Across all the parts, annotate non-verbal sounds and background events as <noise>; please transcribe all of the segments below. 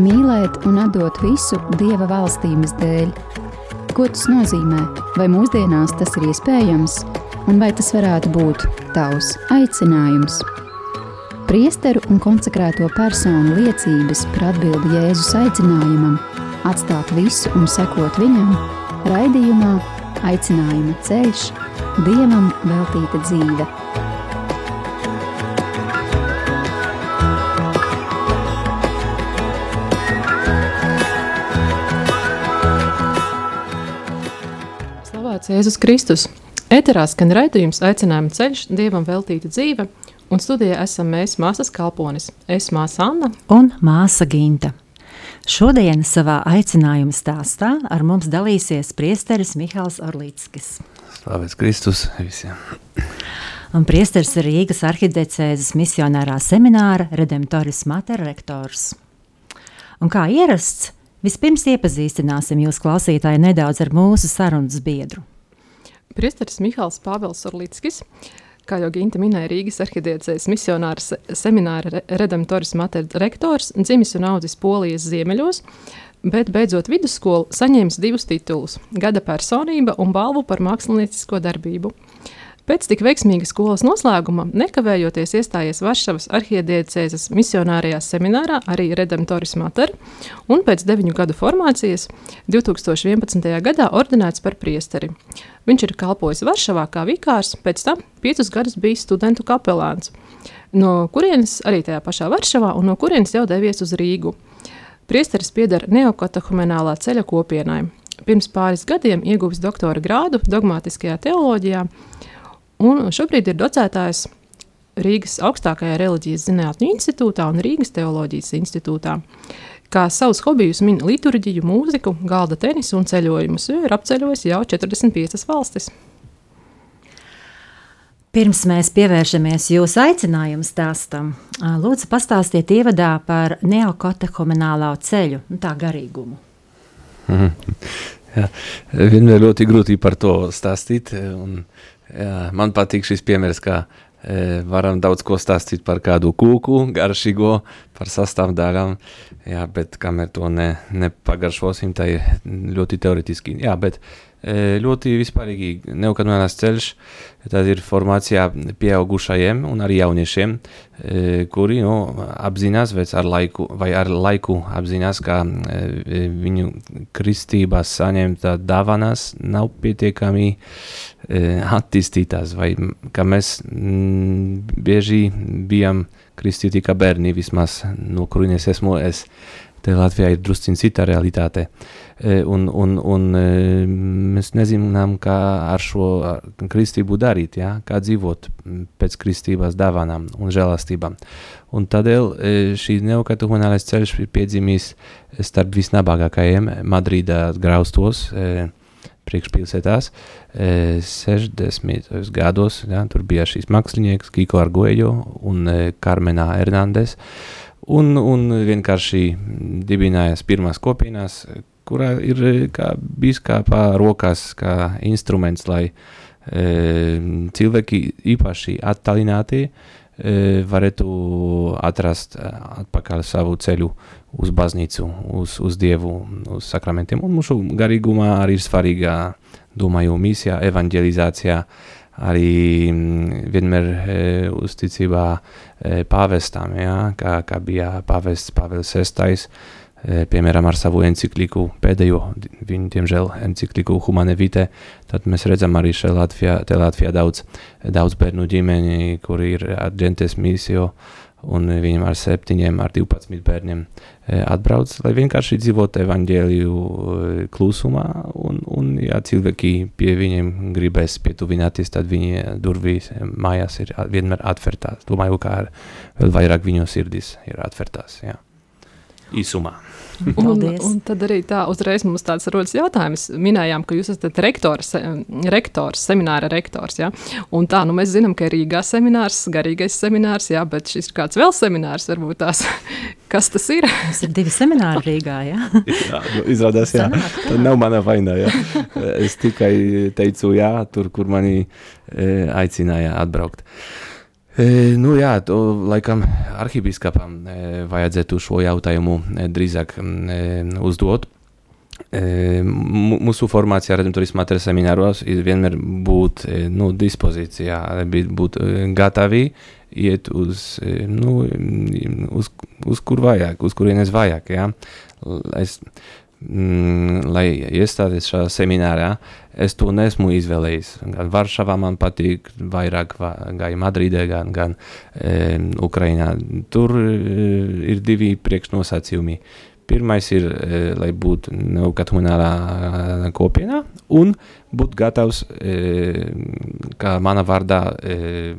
mīlēt un atdot visu Dieva valstības dēļ. Ko tas nozīmē? Vai mūsdienās tas ir iespējams, un vai tas varētu būt tavs aicinājums? Priesteru un konsekrēto personu liecības par atbildi Jēzus aicinājumam, atstāt visu un sekot viņam, raidījumā Aicinājuma ceļš, Dievam veltīta dzīve. Jēzus Kristus! Eterā skan raidījums Aicinājuma ceļš, Dievam veltīta dzīve, un studijā esam mēs māsas kalponis. Es māsa Anna un māsa Ginta. Šodien savā aicinājuma stāstā ar mums dalīsies priesteris Mihāls Orlīckis. Slavēts Kristus visiem! Un priesteris ir Rīgas arhidecēzes misionārā semināra Redemptoris Mater rektors. Un kā ierasts, vispirms iepazīstināsim jūs klausītāji nedaudz ar mūsu sarunas biedru. Priesteris Mihāls Pāvils Orlīckis, kā jau Ginta minēja, Rīgas arhidiecēs misionāra semināra Redemptoris Mater rektors, dzimis un audzis Polijas ziemeļos, bet beidzot vidusskolu saņēmis divus titulus - gada personība un balvu par māksliniecisko darbību. Pēc tik veiksmīga skolas noslēguma, nekavējoties iestājies Varšavas arhidiecēzes misionārajā seminārā, arī Redemptoris Mater, un pēc deviņu gadu formācijas 2011. gadā ordinēts par priesteri. Viņš ir kalpojis Varšavā kā vikārs, pēc tam piecus gadus bijis studentu kapelāns, no kurienes arī tajā pašā Varšavā un no kurienes jau devies uz Rīgu. Priesteris pieder neokatehumenālā ceļa kopienai. Pirms pāris gadiem ieguvis doktora grādu dogmatiskajā teoloģijā, un šobrīd ir docētājs Rīgas augstākajā reliģijas zinātņu institūtā un Rīgas teoloģijas institūtā. Kā savus hobijus min liturģiju, mūziku, galda tenisu un ceļojumus, jo ir apceļojis jau 45 valstis. Pirms mēs pievēršamies jūsu aicinājumu stāstam, lūdzu pastāstiet ievadā par neokatehominālo ceļu, nu tā garīgumu. Mm -hmm. <laughs> jā, vienmēr ļoti grūti par to stāstīt, un jā, man patīk šis piemērs, kā e, varam daudz ko stāstīt par kādu kūku, garšīgo, par sastāvdaļām, jā, bet kamēr to ne, nepagaršosim, tā ir ļoti teoretiski. Jā, bet ļoti vispārīgi neokanonās ceļš, tad ir formācijā pieaugušajiem un arī jauniešiem, kuri nu, apzinās ar laiku, vai ar laiku apzinās, ka viņu kristībās saņemtā dāvanas nav pietiekami attīstītās, vai ka mēs bieži bijām kristīti kā bērni, vismaz no kurienes esmu es. Te Latvijā ir drusciņ cita realitāte. Un, un, un mēs nezinām, kā ar šo kristību darīt, ja? kā dzīvot pēc kristības dāvanām un žēlastībām. Un tādēļ šī neokatohonālais ceļš ir piedzimījis starp visnabagākajiem Madrīdā graustos, priekšpilsētās, 60. gados, ja, tur bija šīs mākslinieks Kiko Arguejo un Carmenā Hernandez, un, un vienkārši dibinājās pirmās kopienās, kurā ir kā biskāpā rokās kā instruments, lai e, cilvēki īpaši attālināti e, varētu atrast atpakaļ savu ceļu uz baznīcu, uz, uz Dievu, uz sakramentiem. Un mūsu garīgumā arī ir svarīga, domāju, misija, evanģelizācija, arī vienmēr e, uzticībā e, pāvestām, ja, kā, kā bija pāvests Pāvils VI, e, piemēram, ar savu encikliku, pēdējo viņu, diemžēl, encikliku Humane Vitae, tad mēs redzam arī šeit Latvijā, te Latvijā daudz, daudz bērnu ģimeni, kuri ir ar džentes misiju, un viņam ar septiņiem, ar 12 bērniem atbrauc, lai vienkārši dzīvotu evaņģēliju klusumā, un, un ja cilvēki pie viņiem gribēs pietuvināties, tad viņi durvīs mājās ir vienmēr atvērtās. Domāju, ka vēl vairāk viņu sirdis ir atvērtās, jā. Īsumā. <laughs> Un, un tad arī tā uzreiz mums tāds rodas jautājums. Minējām, ka jūs esat rektors, rektors semināra rektors. Ja? Un tā, nu mēs zinām, ka ir Rīgā seminārs, garīgais seminārs, jā, bet šis ir kāds vēl seminārs, varbūt tās. <laughs> Kas tas ir? Tas ir divi semināri <laughs> Rīgā, jā. jā nu, izrādās, jā. Tā nav mana vaina, jā. Es tikai teicu jā, tur, kur mani e, aicināja atbraukt. E, nu jā, to laikam arhibīskapam e, vajadzētu šo jautājumu e, drīzāk e, uzdot. E, mūsu formācijā redemptoris mater semināros ir vienmēr būt e, nu, dispozīcijā, būt e, gatavi iet uz, e, nu, uz, uz kur vajag, uz kurienes vajag. Ja? Es, mm, lai iestāties šajā seminārā, es to nesmu izvēlējis. Gan Varšavā man patīk, vairāk gāja Madridē, gan, gan e, Ukrainā. Tur e, ir divi priekšnosacījumi. Pirmais ir, e, lai būtu neokatmunālā kopienā un būt gatavs, e, kā mana vārdā, e,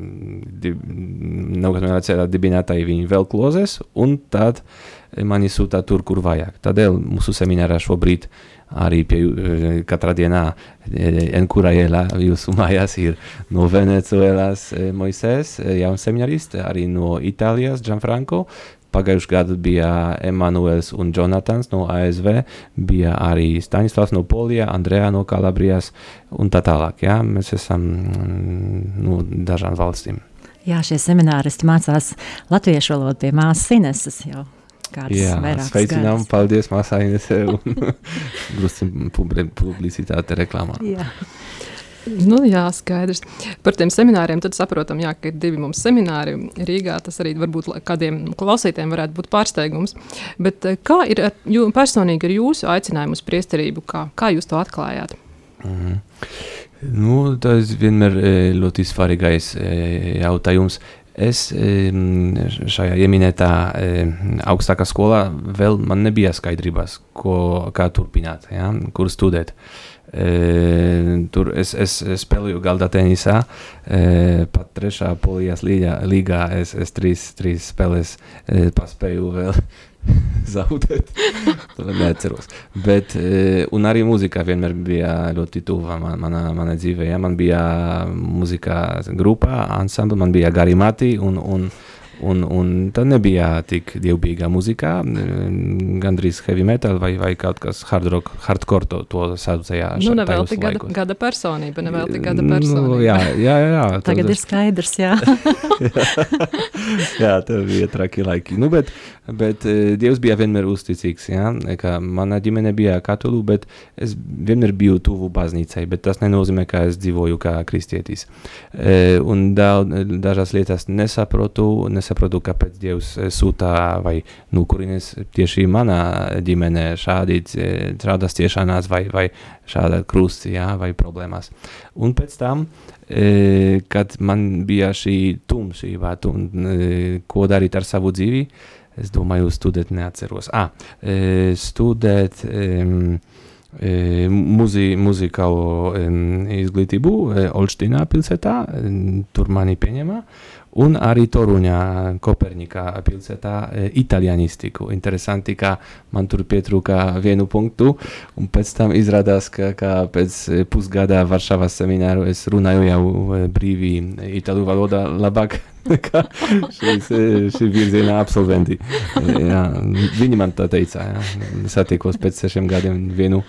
neokatmunālā ceļā dibinātāji viņi vēl klozēs, un tad mani sūtā tur, kur vajag. Tādēļ mūsu seminārā šobrīd arī pie katrā dienā Enkurajēlā jūsu mājās ir no Venecuēlās Moisés, jauns seminarists, arī no Itālijas Gianfranco, Pagājušajā gadā bija Emanuels un Jonatans no ASV, bija arī Staņislavs no Polijas, Andrejā no Kalabrijas un tā tālāk. Jā. Mēs esam mm, no nu, dažām valstīm. Jā, šie semināristi mācās latviešu valodu pie māsas Ineses jau. Jā, sveicinām, gadus. paldies māsai Inesē un <laughs> drusim publicitāte reklāmā. Jā. Nu, jā, skaidrs. Par tiem semināriem tad saprotam, jā, ka ir divi mums semināri Rīgā. Tas arī varbūt kādiem klausītājiem varētu būt pārsteigums. Bet eh, kā ir ar, jū, personīgi ar jūsu aicinājumu uz priesterību? Kā, kā jūs to atklājāt? Mm -hmm. nu, tas vienmēr eh, ļoti svarīgais eh, jautājums. Es šajā ieminētā augstākā skolā vēl man nebija skaidrības, ko, kā turpināt, ja, kur studēt. Tur es, es spēlēju galda tenisā, pat trešā polijas līgā, es, es trīs, trīs spēles paspēju vēl <laughs> zaudēt. <laughs> to neatceros. Bet, e, un arī mūzika vienmēr bija ļoti tuva man, manā, manā dzīvē. Ja? Man bija mūzika grupā, ansambla, man bija garimati un, un, Un, un tad nebija tik dievbijīgā muzikā, gandrīz heavy metal vai, vai kaut kas hard rock, hardcore to, to saucējā. Nu, nevēl tik gada, gada personība, nevēl tik gada personība. Nu, jā, jā, jā. <laughs> Tagad ir skaidrs, jā. <laughs> jā, tev bija traki laiki. Nu, bet, bet Dievs bija vienmēr uzticīgs, jā, ka mana ģimene bija katolu, bet es vienmēr biju tuvu baznīcai, bet tas nenozīmē, ka es dzīvoju kā kristietis. Un daudz, dažas lietas nesaprotu, nesaprotu nesaprotu, kāpēc Dievs eh, sūtā vai nu, kurienes tieši manā ģimenē šādi šādas ciešanās vai, vai šāda krusti, jā, vai problēmās. Un pēc tam, e, kad man bija šī tumšība, un e, ko darīt ar savu dzīvi, es domāju, studēt neatceros. Ah, e, studēt e, muzi, muzikālo izglītību Olštīnā pilsētā, tur mani pieņēma, un arī Toruņā, Kopernikā pilsētā itāļanistiku. Interesanti, ka man tur pietrūka vienu punktu, un pēc tam izrādās, ka, ka pēc pusgada Varšavas semināru es runāju jau brīvi itāļu valodā labāk <laughs> nekā šīs, šī virziena absolventi. Jā, viņi man tā teica, jā. satikos pēc sešiem gadiem vienu.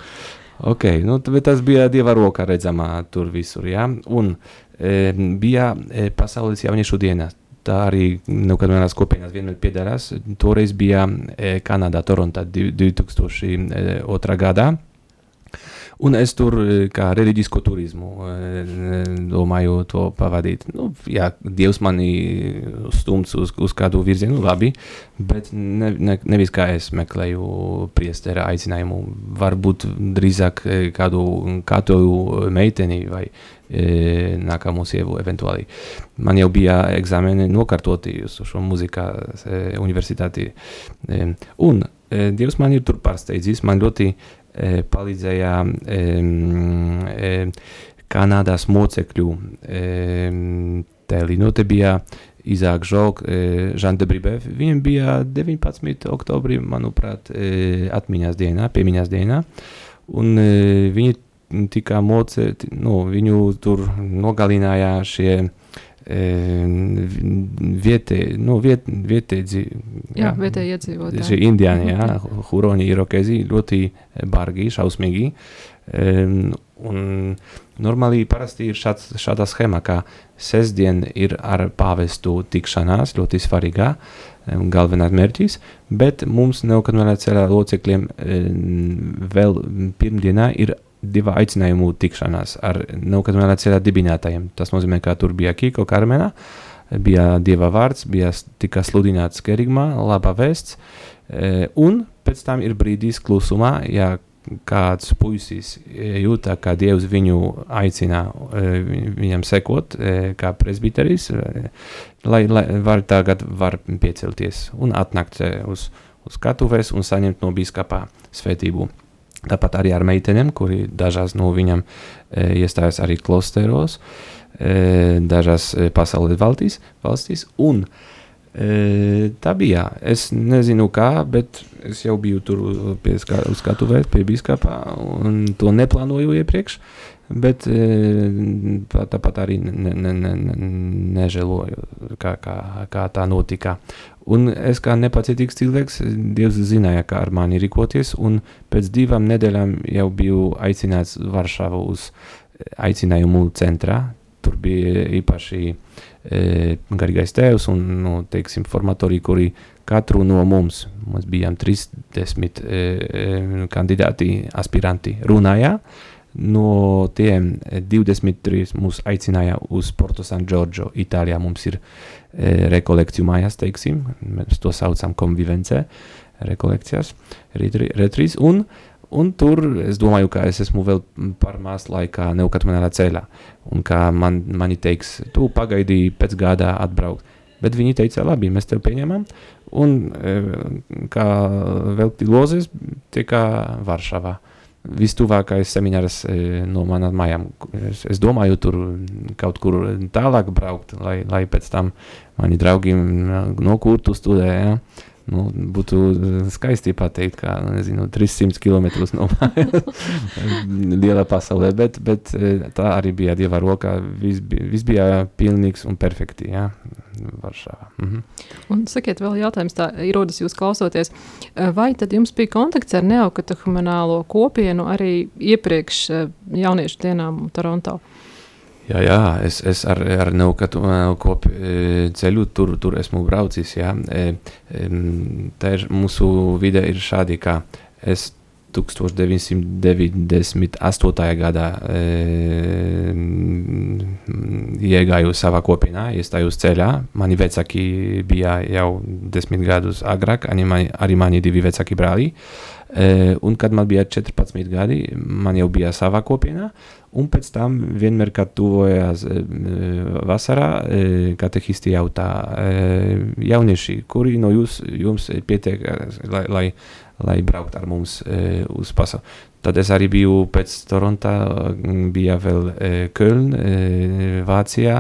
Ok, nu, tas bija dieva roka redzamā tur visur, jā. Un e, bija e, pasaules jauniešu diena. Tā arī nu, kad manās kopienās vienmēr piedalās. Toreiz bija e, Kanādā, Torontā 2002. gadā. Un es tur eh, kā reliģisko turismu eh, domāju to pavadīt. Nu, jā, Dievs mani stumts uz, uz kādu virzienu, labi, bet ne, ne, nevis kā es meklēju priestera aicinājumu. Varbūt drīzāk eh, kādu katoļu meiteni vai nākamo sievu eventuāli. Man jau bija eksāmeni nokārtoti uz šo muzikā e, universitāti. Un Dievs man ir tur pārsteidzis, man ļoti palīdzēja e, Kanādas mocekļu tēlī. Nu, te bija Izāk Žok, Žan de Bribev. Viņam bija 19. oktobrī, manuprāt, atmiņās dienā, piemiņās dienā. Un viņi tika mocēti, nu, viņu tur nogalināja šie vietēji, nu, viet, vietēji iedzīvotāji. Šie indiāni, jā, huroni, irokezi, ļoti bargi, šausmīgi. Um, un normāli parasti ir šāds, šāda schēma, ka sestdien ir ar pāvestu tikšanās, ļoti svarīgā, galvenais mērķis, bet mums neokanvēlēt ceļā locekļiem vēl pirmdienā ir divu aicinājumu tikšanās ar neokanvēlēt ceļā dibinātājiem. Tas nozīmē, ka tur bija Kiko Karmenā, bija Dieva vārds, bija tika sludināts kerigmā, laba vēsts, un pēc tam ir brīdis klusumā, ja kāds puisis jūta, ka Dievs viņu aicina viņam sekot, kā presbiteris, lai, lai var tagad var piecelties un atnākt uz, uz skatuves un saņemt no biskapā svētību. Tāpat arī ar meitenēm, kuri dažās no viņam iestājas arī klosteros, dažās pasaules valstīs, valstīs. Un uh, E, tā bija. Es nezinu, kā, bet es jau biju tur pie skatuves, pie biskupā, un to neplānoju iepriekš. Bet tāpat arī ne, ne, ne, nežēloju, kā, kā, kā tā notika. Un es kā nepacietīgs cilvēks, Dievs zināja, kā ar mani rīkoties, un pēc divām nedēļām jau biju aicināts Varšavu uz aicinājumu centrā. Tur bija īpaši uh, garīgais tēvs un nu, teiksim, formatori, kuri katru no mums, mēs bijām 30 e, e, kandidāti, aspiranti runājā. No tiem 23 mūs aicināja uz Porto San Giorgio, Itālijā. Mums ir e, rekolekciju mājās, teiksim, mēs to saucam konvivence, rekolekcijas, retrīs, un Un tur es domāju, ka es esmu vēl par maz laikā neukatmanā ceļā. Un kā man, mani teiks, tu pagaidīji pēc gada atbraukt. Bet viņi teica, labi, mēs tev pieņemam. Un e, kā velti lozes, tie kā Varšavā. Vistuvākais seminārs e, no manām mājām. Es, domāju, tur kaut kur tālāk braukt, lai, lai pēc tam mani draugi no kurtu studē. Ja? Nu, būtu eh, skaisti pateikt, ka nezinu, 300 km no <laughs> lielā pasaulē, bet, bet eh, tā arī bija dieva rokā. Viss bija, vis bija pilnīgs un perfekti. Ja? Varšavā. Mhm. Un sakiet, vēl jautājums, tā ierodas jūs klausoties. Eh, vai tad jums bija kontakts ar neokatehumenālo kopienu arī iepriekš jauniešu dienām Toronto? Jā, jā, es, es ar, ar Neukatu kopu ceļu tur, tur esmu braucis. Jā. Tā ir mūsu vide ir šādi, ka es 1998. gadā e, iegāju savā kopienā, iestājos ceļā. Mani vecāki bija jau desmit gadus agrāk, arī mani, arī mani divi vecāki brāļi. E, un kad man bija 14 gadi, man jau bija savā kopienā. Un pēc tam, vienmēr, kad tuvojās e, vasarā, e, katehisti jautā, e, jaunieši, kuri no jūs, jums pietiek, lai, lai, lai braukt ar mums uz pasauli. Tad es arī biju pēc Toronto, bija vēl Köln, Vācijā,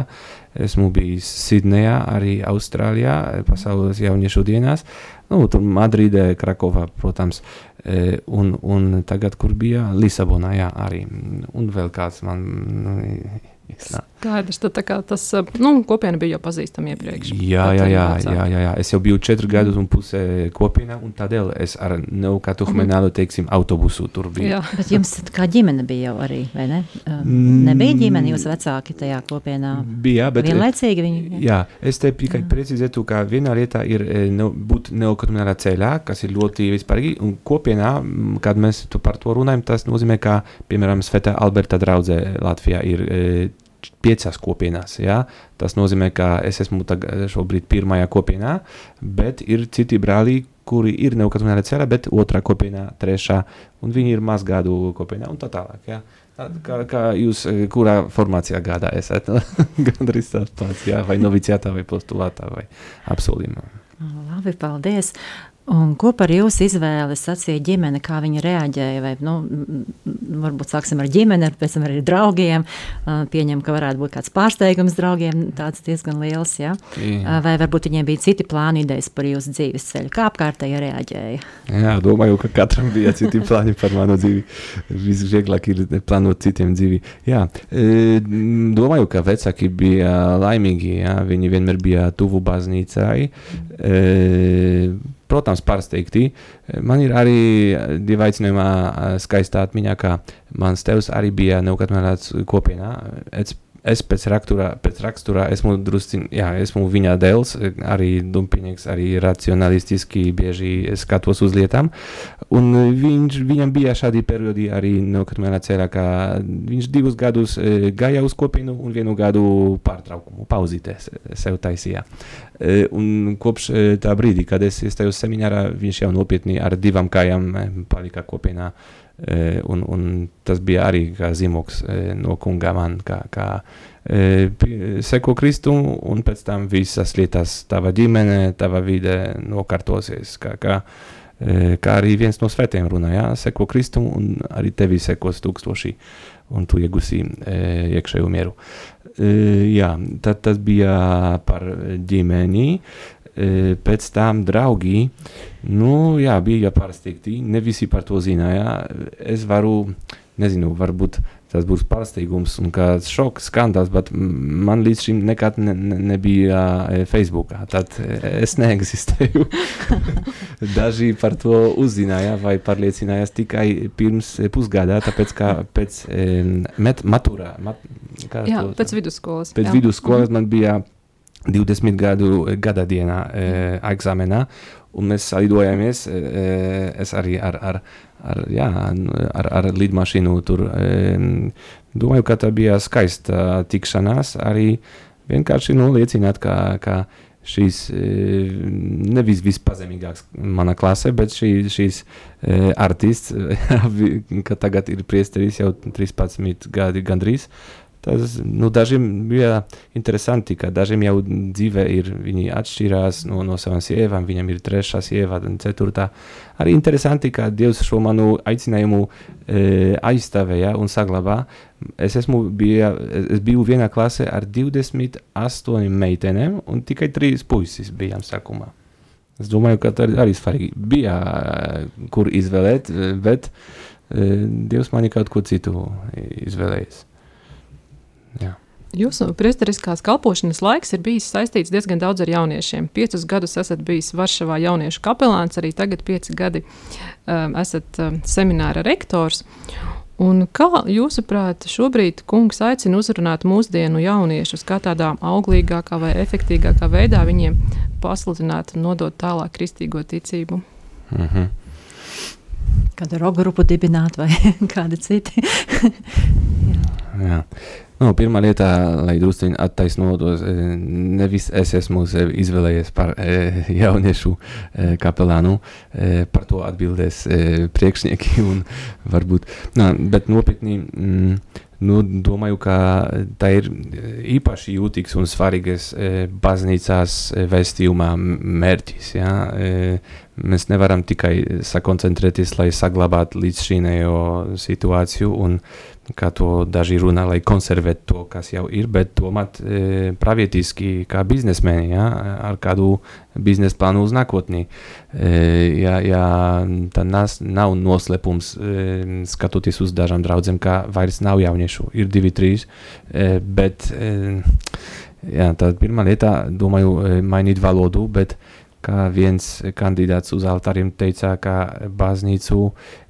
esmu bijis Sidnejā, arī Austrālijā, pasaules jauniešu dienās, nu, tur Madridē, Krakovā, protams, E, un, un tagad, kur bija Lisabonā, jā, arī. Un vēl kāds man. Nu, Skaidrs, tad tas nu, kopiena bija jau pazīstama iepriekš. Jā, jā, jā, jā, jā, jā. Es jau biju četri gadus un pusē kopienā, un tādēļ es ar Neukatu Hmenālu, teiksim, autobusu tur biju. Jā. Bet jums kā ģimene bija jau arī, vai ne? Um, nebija ģimene, jūs vecāki tajā kopienā? Bija, bet... Vienlaicīgi viņi? Jā, es te tikai precizētu, ka viena lieta ir ne, būt Neukatu Hmenālā ceļā, kas ir ļoti vispārīgi, un kopienā, kad mēs par to runājam, tas nozīmē, ka, piemēram, Svētā Alberta draudzē Latvijā ir piecās kopienās. Ja? Tas nozīmē, ka es esmu šobrīd pirmajā kopienā, bet ir citi brāļi, kuri ir neukatmanā ceļā, bet otrā kopienā, trešā, un viņi ir mazgādu kopienā un tā tālāk. Ja? Kā, kā jūs, kurā formācijā gādā esat? <laughs> Gan arī tāds jā, vai noviciātā, vai postulātā, vai apsolījumā. Labi, paldies. Un ko par jūsu izvēli sacīja ģimene, kā viņa reaģēja? Vai, nu, varbūt sāksim ar ģimeni, pēc tam arī ar draugiem. Pieņem, ka varētu būt kāds pārsteigums draugiem, tāds diezgan liels. Ja? Jā. Vai varbūt viņiem bija citi plāni, idejas par jūsu dzīves ceļu? Kā apkārtēji reaģēja? Jā, domāju, ka katram bija citi plāni par manu dzīvi. Visvieglāk ir plānot citiem dzīvi. Jā, domāju, ka vecāki bija laimīgi. Jā. Viņi vienmēr bija tuvu baznīcai. Mm protams, pārsteigti. Man ir arī divi aicinājumā skaistā atmiņā, ka mans tevs arī bija neukatmēlēts kopienā. Es es pēc raksturā, pēc raksturā esmu drusku, jā, esmu viņa dēls, arī dumpinieks, arī racionalistiski bieži skatos uz lietām. Un viņš, viņam bija šādi periodi arī no Katmēnā ceļā, ka viņš divus gadus e, gāja uz kopienu un vienu gadu pārtraukumu, pauzīties sev taisīja. E, un kopš e, tā brīdī, kad es iestājos seminārā, viņš jau nopietni ar divām kājām palika kopienā. E, un, un tas bija arī zīmoks e, no kunga man, kā, kā e, seko Kristumu, un pēc tam visas lietas, tava ģimene, tava vide nokārtosies. Kā, kā, kā arī viens no svētiem runā, jā, seko Kristumu, un arī tevi sekos tūkstoši, un tu iegūsi iekšējo mieru. Jā, tad tas bija par ģimeni pēc tam draugi, nu, jā, bija pārsteigti. Ne visi par to zināja. Es varu, nezinu, varbūt tas būs pārsteigums un kāds šoks, skandāls, bet man līdz šim nekad ne, ne, nebija Facebookā. Tad es neeksistēju. <laughs> Daži par to uzzināja vai pārliecinājās tikai pirms pusgadā, tāpēc kā pēc met, maturā. Mat, jā, to, pēc vidusskolas. Pēc jā. vidusskolas man bija 20 gadu gada dienā e, eksāmenā, un mēs lidojāmies. E, es arī ar, ar, ar, jā, ar, ar lidmašīnu tur e, domāju, ka tā bija skaista tikšanās. Arī vienkārši nu, liecināt, ka, ka šīs nevis vispazemīgākās manā klasē, bet šī, šīs artists, <laughs> ka tagad ir priesteris jau 13 gadi gandrīz, Tas nu, dažiem bija interesanti, ka dažiem jau dzīve ir, viņi atšķirās no, no savām sievām, viņam ir trešā sieva, un ceturtā. Arī interesanti, ka Dievs šo manu aicinājumu e, aizstāvēja un saglabā. Es, esmu, bija, es biju vienā klasē ar 28 meitenēm, un tikai 3 puisis bijām sākumā. Es domāju, ka tā arī svarīgi bija, kur izvēlēt, bet e, Dievs man ir kaut ko citu izvēlējis. Jā. Jūsu priesteriskās kalpošanas laiks ir bijis saistīts diezgan daudz ar jauniešiem. Piecus gadus esat bijis Varšavā jauniešu kapelāns, arī tagad pieci gadi um, esat um, semināra rektors. Un kā jūsuprāt, šobrīd kungs aicina uzrunāt mūsdienu jauniešus, kā tādā auglīgākā vai efektīvākā veidā viņiem pasludināt un nodot tālāk kristīgo ticību? Mm -hmm. Kādu rogu grupu dibināt vai <laughs> kādi citi? <laughs> Jā. Jā. Nu, pirmā lieta, lai drusku attaisnotos, e, nevis es esmu sevi izvēlējies par e, jauniešu e, kapelānu, par to atbildēs priekšnieki. <laughs> Un, varbūt, nā, bet nopietni, mm, nu, domāju, ka tā ir īpaši jūtīgs un svarīgs baznīcās vēstījumā mērķis. Ja? E, mēs nevaram tikai sakoncentrēties, lai saglabātu līdz šīnējo situāciju. Un, kā to daži runā, lai konservētu to, kas jau ir, bet tomēr e, pravietiski, kā biznesmeni, ja, ar kādu biznesa plānu uz nākotni. E, ja, ja tā nas, nav noslēpums, e, skatoties uz dažām draudzēm, ka vairs nav jauniešu, ir divi, trīs, e, bet e, jā, tā pirmā lieta, domāju, e, mainīt valodu, bet kā viens kandidāts uz altāriem teica, ka baznīcu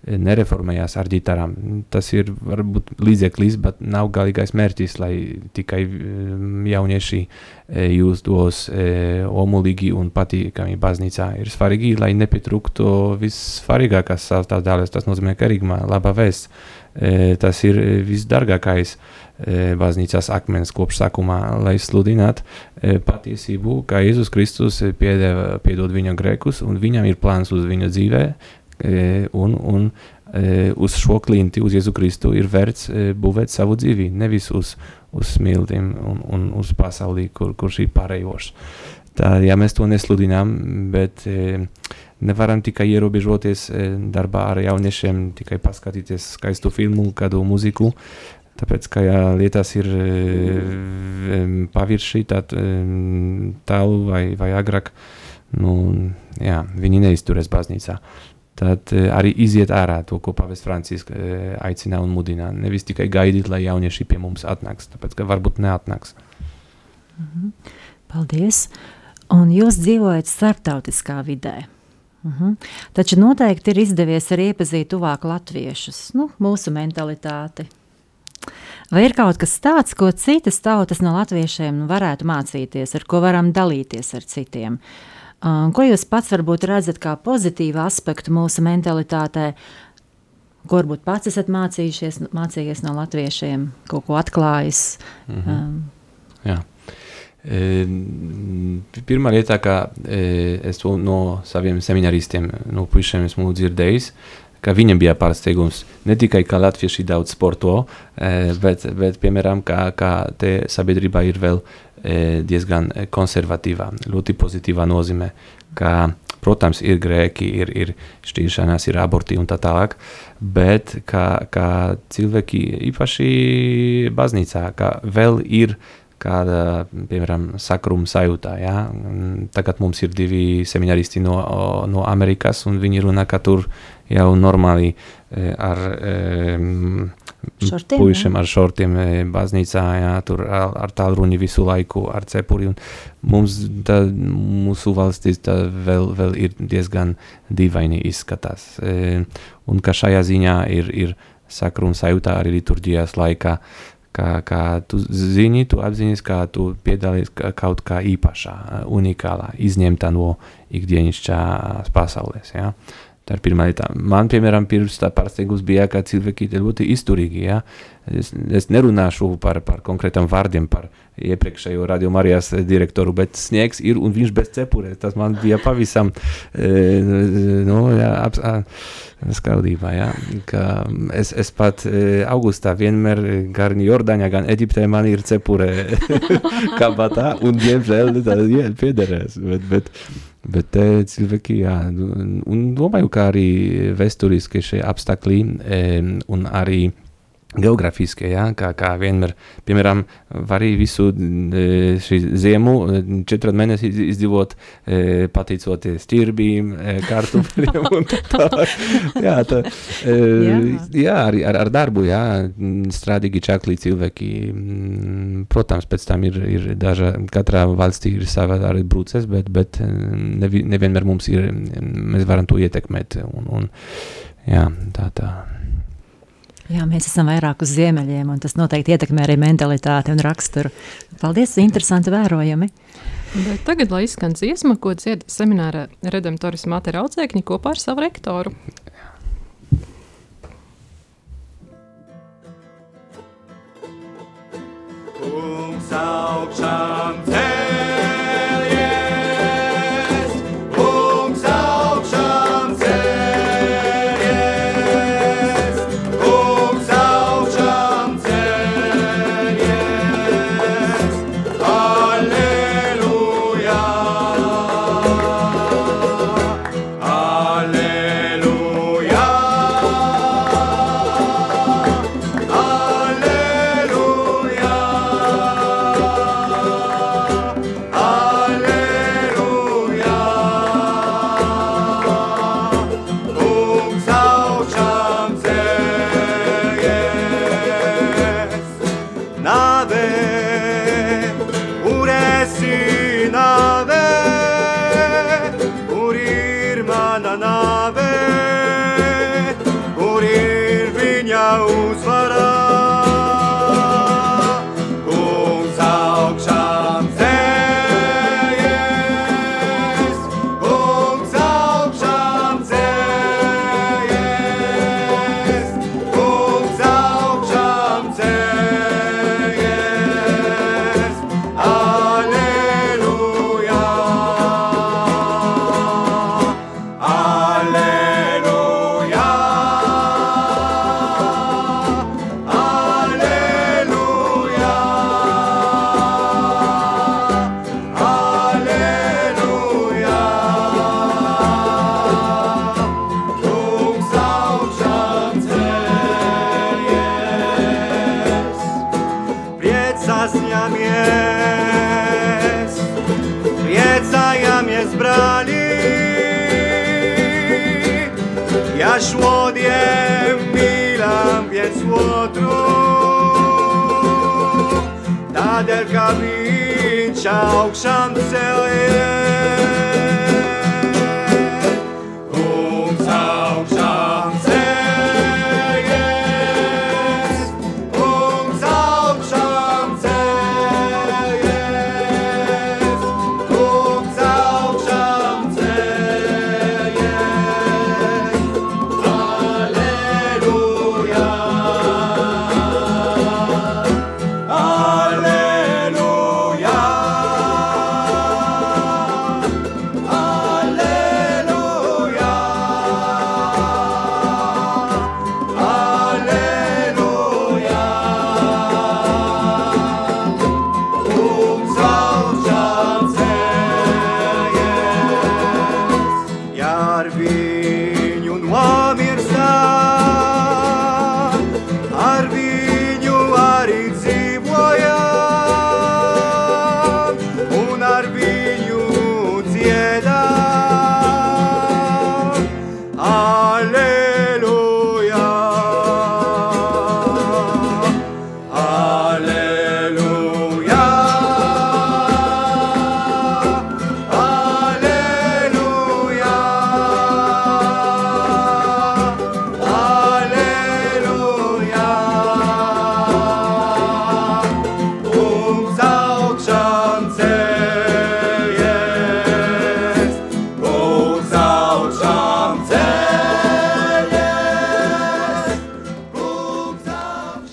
nereformējās ar ģitarām. Tas ir varbūt līdzeklis, bet nav galīgais mērķis, lai tikai mm, jaunieši e, justos omulīgi un patīkami baznīcā. Ir svarīgi, lai nepietrūktu vissvarīgākās sastāvdaļas. Tas nozīmē, ka Rigmā laba vēsts. E, tas ir visdārgākais baznīcās akmens kopš sākumā, lai sludinātu patiesību, ka Jēzus Kristus piedeva, piedod viņa grēkus un viņam ir plāns uz viņa dzīvēm E, un, un e, uz šo klinti, uz Jēzu Kristu, ir vērts e, būvēt savu dzīvi, nevis uz, uz smiltīm un, un uz pasaulī, kur, kur šī pārējoša. Tā, ja mēs to nesludinām, bet nevaram tikai ierobežoties darbā ar jauniešiem, tikai paskatīties skaistu filmu, kādu muziku, Tāpēc, ka ja lietas ir pavirši, tad tālu vai, vai agrāk, nu, jā, viņi neizturēs baznīcā tad uh, arī iziet ārā to, ko Pāvests Francisks aicina un mudina. Nevis tikai gaidīt, lai jaunieši pie mums atnāks, tāpēc ka varbūt neatnāks. -hmm. Paldies! Un jūs dzīvojat starptautiskā vidē. Mhm. -huh. Taču noteikti ir izdevies arī iepazīt tuvāk latviešus, nu, mūsu mentalitāti. Vai ir kaut kas tāds, ko citas tautas no latviešiem varētu mācīties, ar ko varam dalīties ar citiem? Um, ko jūs pats varbūt redzat kā pozitīvu aspektu mūsu mentalitātē, ko varbūt pats esat mācījušies, mācījies no latviešiem, kaut ko atklājis? Mm -hmm. um, Jā. E, pirmā lieta, kā e, es to no saviem semināristiem, no puišiem esmu dzirdējis, ka viņam bija pārsteigums ne tikai, ka latvieši daudz sporto, bet, bet piemēram, kā, kā te sabiedrība ir vēl e, diezgan konservatīvā, ļoti pozitīvā nozīmē, ka Protams, ir grēki, ir, ir šķiršanās, ir aborti un tā tālāk, bet kā, kā cilvēki, īpaši baznīcā, ka vēl ir kāda, piemēram, sakruma sajūtā. Ja? Tagad mums ir divi semināristi no, no Amerikas, un viņi runā, ka tur jau normāli e, ar um, Šortiem, puišiem ar šortiem baznīcā, jā, tur ar, ar tālruni visu laiku, ar cepuri. Un mums tā, mūsu valstis tā vēl, vēl ir diezgan dīvaini izskatās. E, un ka šajā ziņā ir, ir sakruna sajūta arī liturģijas laikā, kā, kā tu zini, tu apzinājies, kā tu piedalies kaut kā īpašā, unikālā, izņemta no ikdienišķās pasaules. Ja? Tā ir pirmā lieta. Man, piemēram, pirms tā pārsteigums bija, ka cilvēki ir ļoti izturīgi. Ja? Es, es nerunāšu par, par konkrētiem vārdiem, par iepriekšējo radio Marijas direktoru, bet sniegs ir un viņš bez cepures. Tas man bija pavisam e, nu, jā, ap, skaudībā. Ja? Ka es, es pat e, augustā vienmēr gan Jordāņā, gan Eģiptē man ir cepure <laughs> kabatā un diemžēl tā piederēs. Bet, bet, Bet te cilvēki, jā, un domāju, ka arī vēsturiski šie apstākļi un arī geogrāfiskie, ja, kā, kā vienmēr, piemēram, var arī visu e, šī ziemu e, četru mēnesi izdzīvot, e, pateicoties ķirbīm, kartupļiem <laughs> un tā tālāk. Jā, tā, jā. jā arī ar, ar darbu, jā, strādīgi čaklī cilvēki, protams, pēc tam ir, ir daža, katrā valstī ir sava arī brūces, bet, bet nevi, nevienmēr mums ir, mēs varam to ietekmēt un, un jā, tā tā. Jā, mēs esam vairāk uz ziemeļiem, un tas noteikti ietekmē arī mentalitāti un raksturu. Paldies, interesanti vērojumi. Bet tagad, lai izskan dziesma, ko dzied semināra redemptoris Mate Raudzēkņi kopā ar savu rektoru. Kungs augšām cēl. Augšām celies.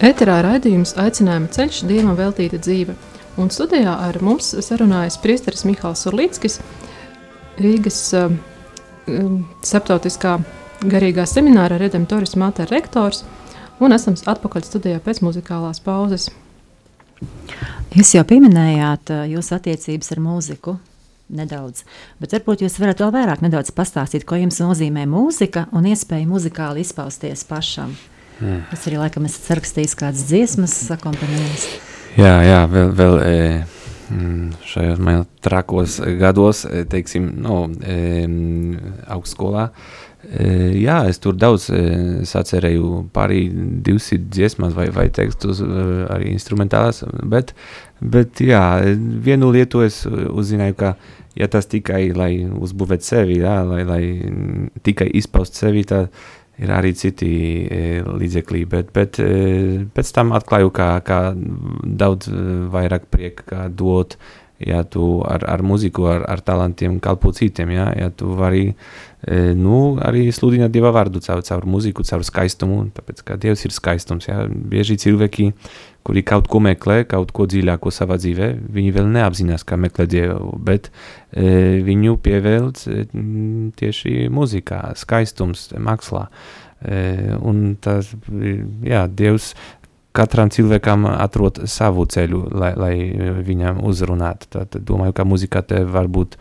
Eterā raidījums aicinājuma ceļš dievam veltīta dzīve. Un studijā ar mums sarunājas priesteris Mihāls Urlīckis, Rīgas uh, starptautiskā garīgā semināra Redemptoris Mater rektors, un esam atpakaļ studijā pēc muzikālās pauzes. Jūs jau pieminējāt uh, jūsu attiecības ar mūziku. Nedaudz, bet varbūt jūs varat vēl vairāk nedaudz pastāstīt, ko jums nozīmē mūzika un iespēja muzikāli izpausties pašam. Mm. Tas arī laikam esat sarakstījis kādas dziesmas, akompanējis. Jā, jā, vēl, vēl e, mm, šajos manā trakos gados, e, teiksim, no, e, augstskolā. E, jā, es tur daudz e, sacerēju pārī 200 dziesmas vai, vai tekstus, e, arī instrumentālās, bet, bet jā, vienu lietu es uzzināju, ka ja tas tikai, lai uzbūvētu sevi, jā, lai, lai mm, tikai izpaust sevi, tad ir arī citi e, līdzekļi, bet, bet e, pēc tam atklāju, kā, kā daudz e, vairāk prieka dot, ja tu ar, ar muziku, ar, ar talantiem kalpo citiem, ja, ja tu vari e, nu, arī sludināt Dieva vārdu caur, caur muziku, caur skaistumu, tāpēc, ka Dievs ir skaistums, ja, bieži cilvēki, kuri kaut ko meklē, kaut ko dziļāko savā dzīvē, viņi vēl neapzinās, kā meklē Dievu, bet e, viņu pievēlc e, tieši muzikā, skaistums, mākslā. E, un tas, jā, Dievs katram cilvēkam atrod savu ceļu, lai, lai viņam uzrunātu. Tad domāju, ka muzika te var būt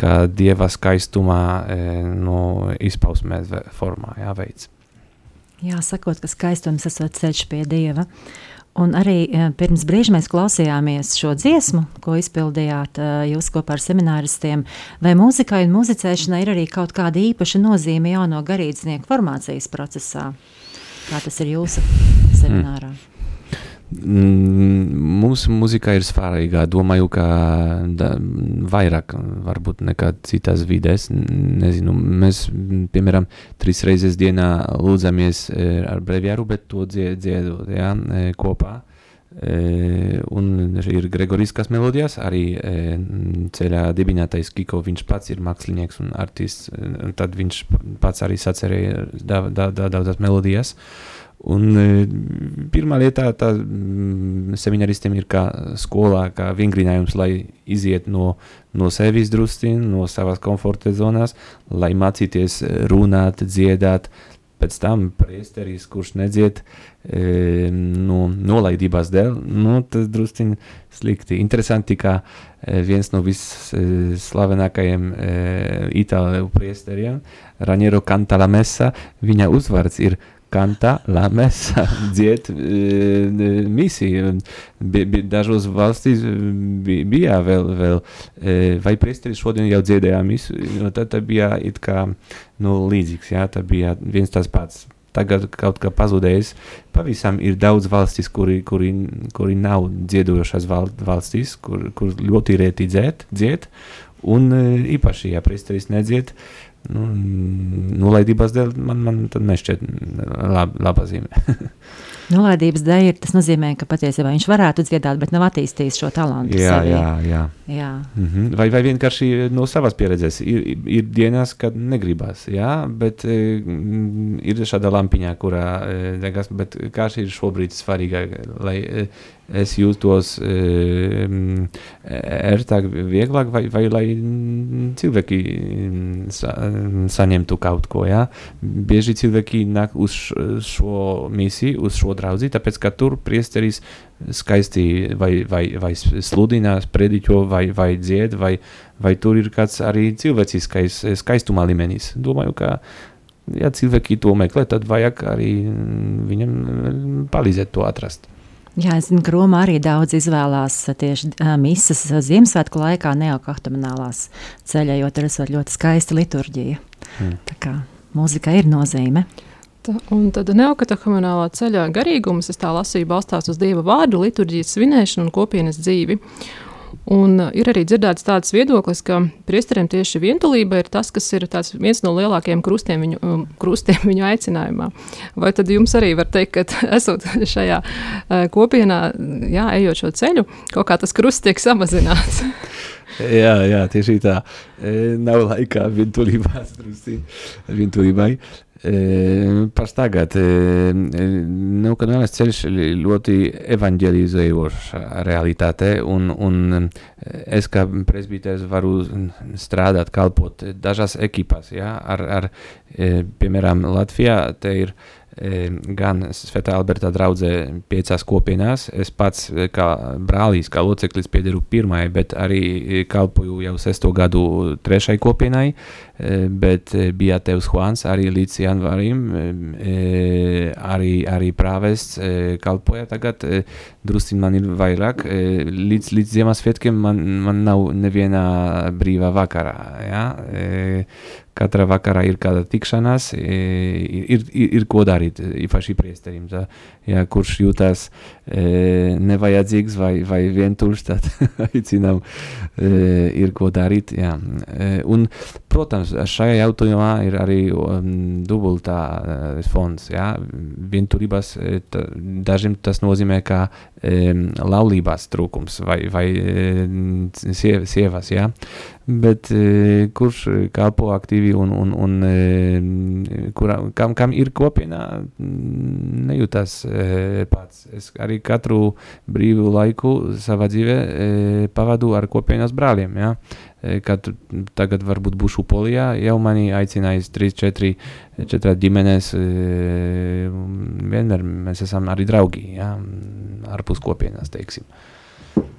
kā Dieva skaistumā e, no izpausmē formā, jā, veids. Jā, sakot, ka skaistums esot ceļš pie Dieva. Un arī eh, pirms brīža mēs klausījāmies šo dziesmu, ko izpildījāt eh, jūs kopā ar semināristiem. Vai mūzikai un muzicēšanai ir arī kaut kāda īpaša nozīme jauno garīdznieku formācijas procesā? Kā tas ir jūsu seminārā? Mm, Mūsu muzika ir svarīga. Domāju, ka da, vairāk varbūt nekā citās vidēs. Nezinu, mēs, piemēram, trīs reizes dienā lūdzamies e, ar breviāru, bet to dzied, dziedot ja, e, kopā. E, un ir Gregoriskās melodijas, arī ceļā dibinātais Kiko, viņš pats ir mākslinieks un artists, tad viņš pats arī sacerēja da, da, da, daudzas melodijas. Un e, pirmā lietā tā mm, seminaristiem ir kā skolā, kā vingrinājums, lai iziet no, no sevis drusciņ, no savas komforta zonās, lai mācīties runāt, dziedāt, pēc tam priesteris, kurš nedzied e, no nolaidības dēļ, nu, tas drusciņ slikti. Interesanti, ka e, viens no visslavenākajiem e, itāļu priesteriem, Raniero Cantalamessa, viņa uzvārds ir Kanta, Lamesa, <laughs> dzied e, misiju. Bi, bi, dažos valstīs bi, bija vēl, vēl e, vai priesteris šodien jau dziedāja misu, no tad, tad bija it kā nu, līdzīgs, jā, tad bija viens tas pats. Tagad kaut kā pazudējis. Pavisam ir daudz valstis, kuri, kuri, kuri nav dziedošas val, valstis, kur, kur ļoti reti dzied, dzied, un e, īpaši, ja priesteris nedzied, nu, nolaidības dēļ man, man nešķiet lab, laba zīme. <laughs> Nolaidības dēļ ir, tas nozīmē, ka patiesībā viņš varētu dziedāt, bet nav attīstījis šo talantu. jā, sevī. jā, jā. jā. Mm -hmm. vai, vai vienkārši no savas pieredzes ir, ir dienas, kad negribas, jā, bet e, ir šāda lampiņa, kurā e, degas, bet kā ir šobrīd svarīgāk, lai e, es jūtos e, ērtāk, vieglāk, vai, vai lai cilvēki sa, saņemtu kaut ko. Ja? Bieži cilvēki nāk uz šo misiju, uz šo draudzi, tāpēc, ka tur priesteris skaisti vai, vai, vai sludinās, prediķo vai, vai dzied, vai, vai tur ir kāds arī cilvēciskais skaistuma līmenis. Domāju, ka ja cilvēki to meklē, tad vajag arī viņam palīdzēt to atrast. Jā, es zinu, ka Roma arī daudz izvēlās tieši uh, misas Ziemassvētku laikā, neokahtamonālās ceļā, jo tur ir ļoti skaista liturģija. Mm. Tā kā mūzika ir nozīme. Tā, un tad neokatahonālā ceļā garīgums, es tā lasīju, balstās uz Dieva vārdu, liturģijas svinēšanu un kopienas dzīvi. Un uh, ir arī dzirdēts tāds viedoklis, ka priesteriem tieši vientulība ir tas, kas ir viens no lielākajiem krustiem viņu, um, krustiem viņu aicinājumā. Vai tad jums arī var teikt, ka <laughs> esot šajā uh, kopienā, jā, ejot šo ceļu, kaut kā tas krusts tiek samazināts? <laughs> jā, jā, tieši tā. E, nav laikā vientulībā, vientulībai. Par tagad, nu, kad vēlamies ceļš ļoti evanģelizējošs realitāte, un, un es kā presbītēs varu strādāt, kalpot dažās ekipās, ja, ar, ar, piemēram, Latvijā te ir gan Svētā Alberta draudzē piecās kopienās. Es pats kā brālis, kā loceklis piederu pirmajai, bet arī kalpoju jau sesto gadu trešai kopienai, bet bija Tevs Juans arī līdz janvārim, arī, arī prāvests kalpoja tagad, drusciņ man ir vairāk, līdz, līdz Ziemassvētkiem man, man nav neviena brīvā vakarā, ja? Katra vakarā ir kāda tikšanās, ir, ir, ir ko darīt, īpaši priesterim. Tā, ja, kurš jūtas e, nevajadzīgs vai, vai vientuļš, tad <laughs> aicinām, e, ir ko darīt. Jā. E, un, protams, šajā jautājumā ir arī um, dubultā uh, fonds. Ja? Vienturības tā, dažiem tas nozīmē, ka um, laulībās trūkums vai, vai siev, sievas. Ja? Bet uh, kurš kalpo aktīvi un, un, un uh, kura, kam, kam ir kopienā, nejūtas uh, pats. Es arī katru brīvu laiku savā dzīvē uh, pavadu ar kopienas brāļiem. Ja? kad tagad varbūt būšu Polijā, jau mani aicinājis 3, 4, 4 ģimenēs, vienmēr mēs esam arī draugi, ja, ārpus kopienas, teiksim.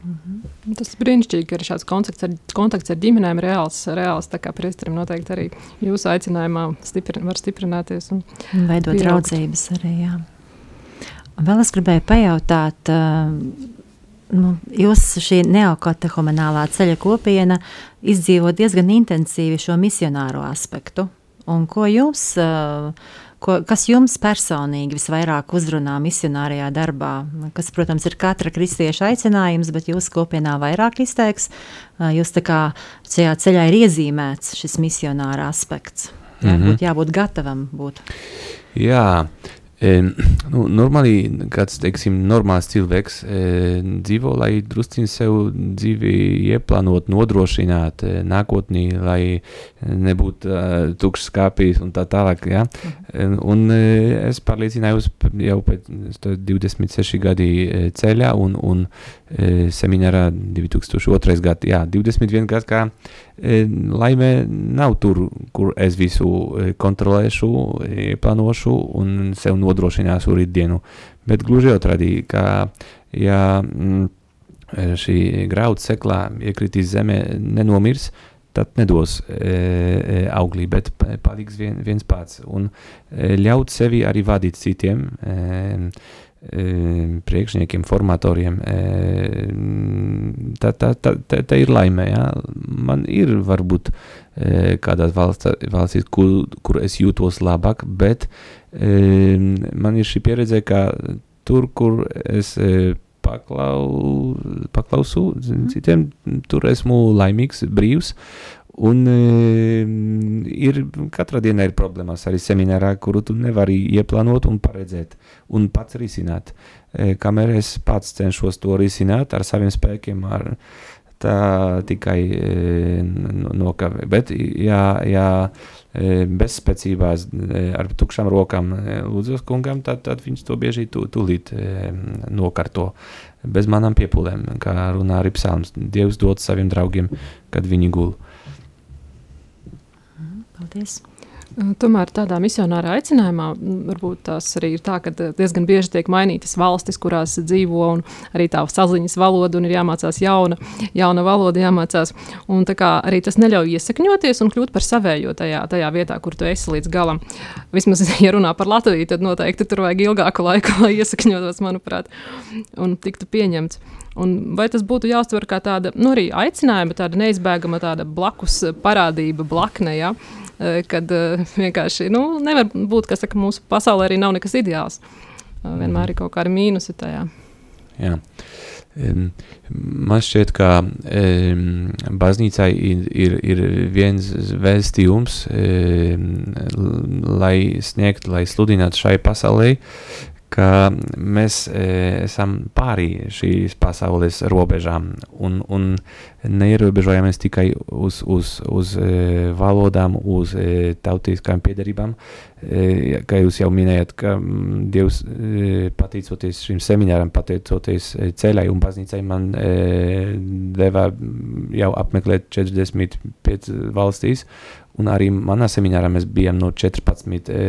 Mhm. Tas ir brīnišķīgi, ka ir šāds kontakts ar, kontakts ar ģimenēm reāls, reāls tā kā priesterim noteikti arī jūsu aicinājumā stiprin, var stiprināties. Un veidot pieaugt. draudzības arī, jā. Un vēl es gribēju pajautāt, uh, nu, jūs šī neokatehomenālā ceļa kopiena izdzīvo diezgan intensīvi šo misionāro aspektu. Un ko jums, ko, kas jums personīgi visvairāk uzrunā misionārajā darbā? Kas, protams, ir katra kristieša aicinājums, bet jūsu kopienā vairāk izteiks. Jūs tā kā šajā ceļā ir iezīmēts šis misionāra aspekts. Mm -hmm. būt, jābūt gatavam būt. Jā, E, nu, normāli, kāds teiksim, normāls cilvēks e, dzīvo, lai drusciņi sev dzīvi ieplānot, nodrošināt e, nākotnī, lai nebūtu uh, tukšs skāpīs un tā tālāk. Ja? Mhm. Un e, es pārliecinājos jau pēc 26 gadi ceļā un, un e, seminārā 2002. gadā, jā, 21 gads kā e, laimē nav tur, kur es visu kontrolēšu, plānošu un sev nodrošināšu rītdienu. Bet gluži otrādi, ka ja mm, šī graudu seklā iekritīs zemē, nenomirs, tad nedos e, e, auglī, bet paliks vien, viens pats. Un e, ļaut sevi arī vadīt citiem. E, priekšniekiem, formatoriem. Tā, tā, tā, tā, tā ir laime. Ja? Man ir varbūt kādās valstīs, kur, kur es jūtos labāk, bet man ir šī pieredze, ka tur, kur es paklau, paklausu mm. citiem, tur esmu laimīgs, brīvs. Un e, ir katra diena ir problēmas arī seminārā, kuru tu nevari ieplānot un paredzēt un pats risināt. E, kamēr es pats cenšos to risināt ar saviem spēkiem, ar, tā tikai e, nokavē. Bet, ja, ja e, bezspēcībās e, ar tukšām rokām lūdzos kungam, tad, tad viņš to bieži tu, tūlīt nokarto bez manām piepūlēm, kā runā arī psalms. Dievs dod saviem draugiem, kad viņi gul. Paldies! Tomēr tādā misionārā aicinājumā varbūt tās arī ir tā, ka diezgan bieži tiek mainītas valstis, kurās dzīvo, un arī tā saziņas valoda, un ir jāmācās jauna, jauna valoda, jāmācās. Un arī tas neļauj iesakņoties un kļūt par savējo tajā, tajā vietā, kur tu esi līdz galam. Vismaz, <laughs> ja runā par Latviju, tad noteikti tur vajag ilgāku laiku, lai <laughs> iesakņotos, manuprāt, un tiktu pieņemts. Un vai tas būtu jāuztver kā tāda nu, aicinājuma, tāda neizbēgama tāda blakus parādība, blakne, ja? Kad vienkārši nu, nevar būt, ka saka, mūsu pasaulē arī nav nekas ideāls. Vienmēr ir kaut kādi mīnusi tajā. Jā. Man šķiet, ka um, baznīcai ir, ir, ir viens vēstījums, um, lai sniegtu, lai sludinātu šai pasaulē, ka mēs e, esam pāri šīs pasaules robežām un, un neierobežojamies tikai uz, uz, uz e, valodām, uz e, tautiskām piedarībām. E, kā jūs jau minējat, ka m, Dievs e, pateicoties šim semināram, pateicoties e, ceļai un baznīcai, man e, deva jau apmeklēt 45 valstīs un arī manā seminārā mēs bijām no 14 e,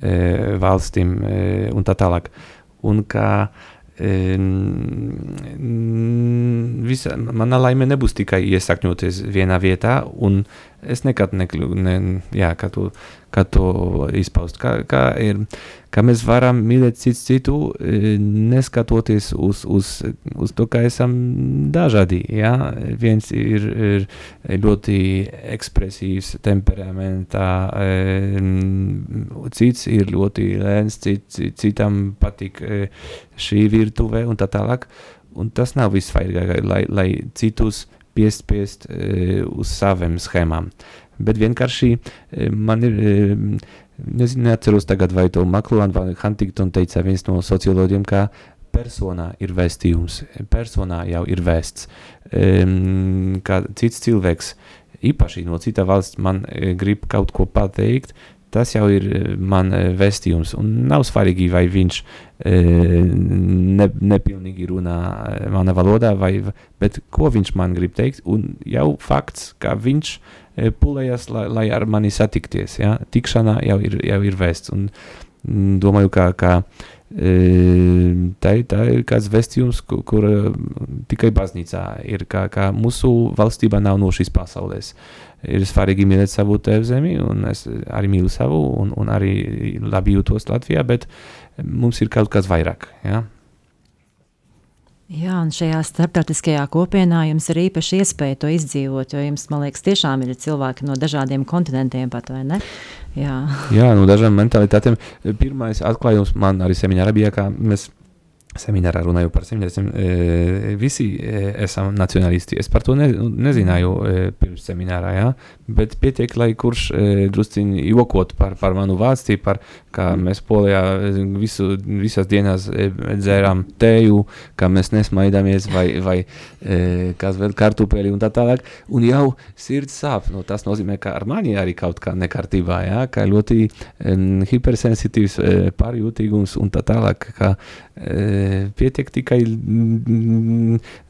e, valstīm e, un tā tālāk. Un kā e, visa, mana laime nebūs tikai iesakņoties vienā vietā, un es nekad nekļūstu, ne, jā, kā to, kā to izpaust. Kā, kā, ir, kā mēs varam mīlēt citu citu, e, neskatoties uz, uz, uz to, ka esam dažādi. Ja? Viens ir, ir ļoti ekspresīvs, temperamentā, e, cits ir ļoti lēns, cits, citam patīk e, šī virtuve un tā tālāk. Un tas nav vissvarīgākais, lai, lai citus piespiest e, uz saviem schēmām. Bet vienkārši e, man ir, e, nezinu, neatceros tagad, vai to Maklūna vai Huntington teica viens no sociologiem, ka personā ir vēstījums, personā jau ir vēsts. Kā cits cilvēks, īpaši no cita valsts, man grib kaut ko pateikt, tas jau ir man vēstījums. Un nav svarīgi, vai viņš ne, nepilnīgi runā manā valodā, vai, bet ko viņš man grib teikt. Un jau fakts, ka viņš pulējas, lai, lai ar mani satikties. Ja? Tikšanā jau ir, jau ir vēsts. Un domāju, ka, ka tā, tā ir kāds vēstījums, kur, kur tikai baznīcā ir, ka, ka mūsu valstībā nav no šīs pasaules. Ir svarīgi mīlēt savu tēvu zemi, un es arī mīlu savu, un, un arī labi jūtos Latvijā, bet mums ir kaut kas vairāk. Ja? Jā, un šajā starptautiskajā kopienā jums ir īpaši iespēja to izdzīvot, jo jums, man liekas, tiešām ir cilvēki no dažādiem kontinentiem pat, vai ne? Jā, Jā no dažādiem mentalitātēm. Pirmais atklājums man arī seminārā bija, kā mēs seminārā runāju par semināriem. E, visi e, esam nacionālisti. Es par to ne, nezināju e, pirms seminārā, ja? bet pietiek, lai kurš e, drusciņi jokot par, par manu valsti, par kā mēs Polijā visu, visās dienās e, dzērām tēju, kā mēs nesmaidāmies vai, vai e, kas vēl kartupeli un tā tālāk. Un jau sirds sāp. Nu, tas nozīmē, ka ar mani arī kaut kā nekārtībā, ja? kā ļoti e, hipersensitīvs e, pārjūtīgums un tā tālāk. Kā, e, pietiek tikai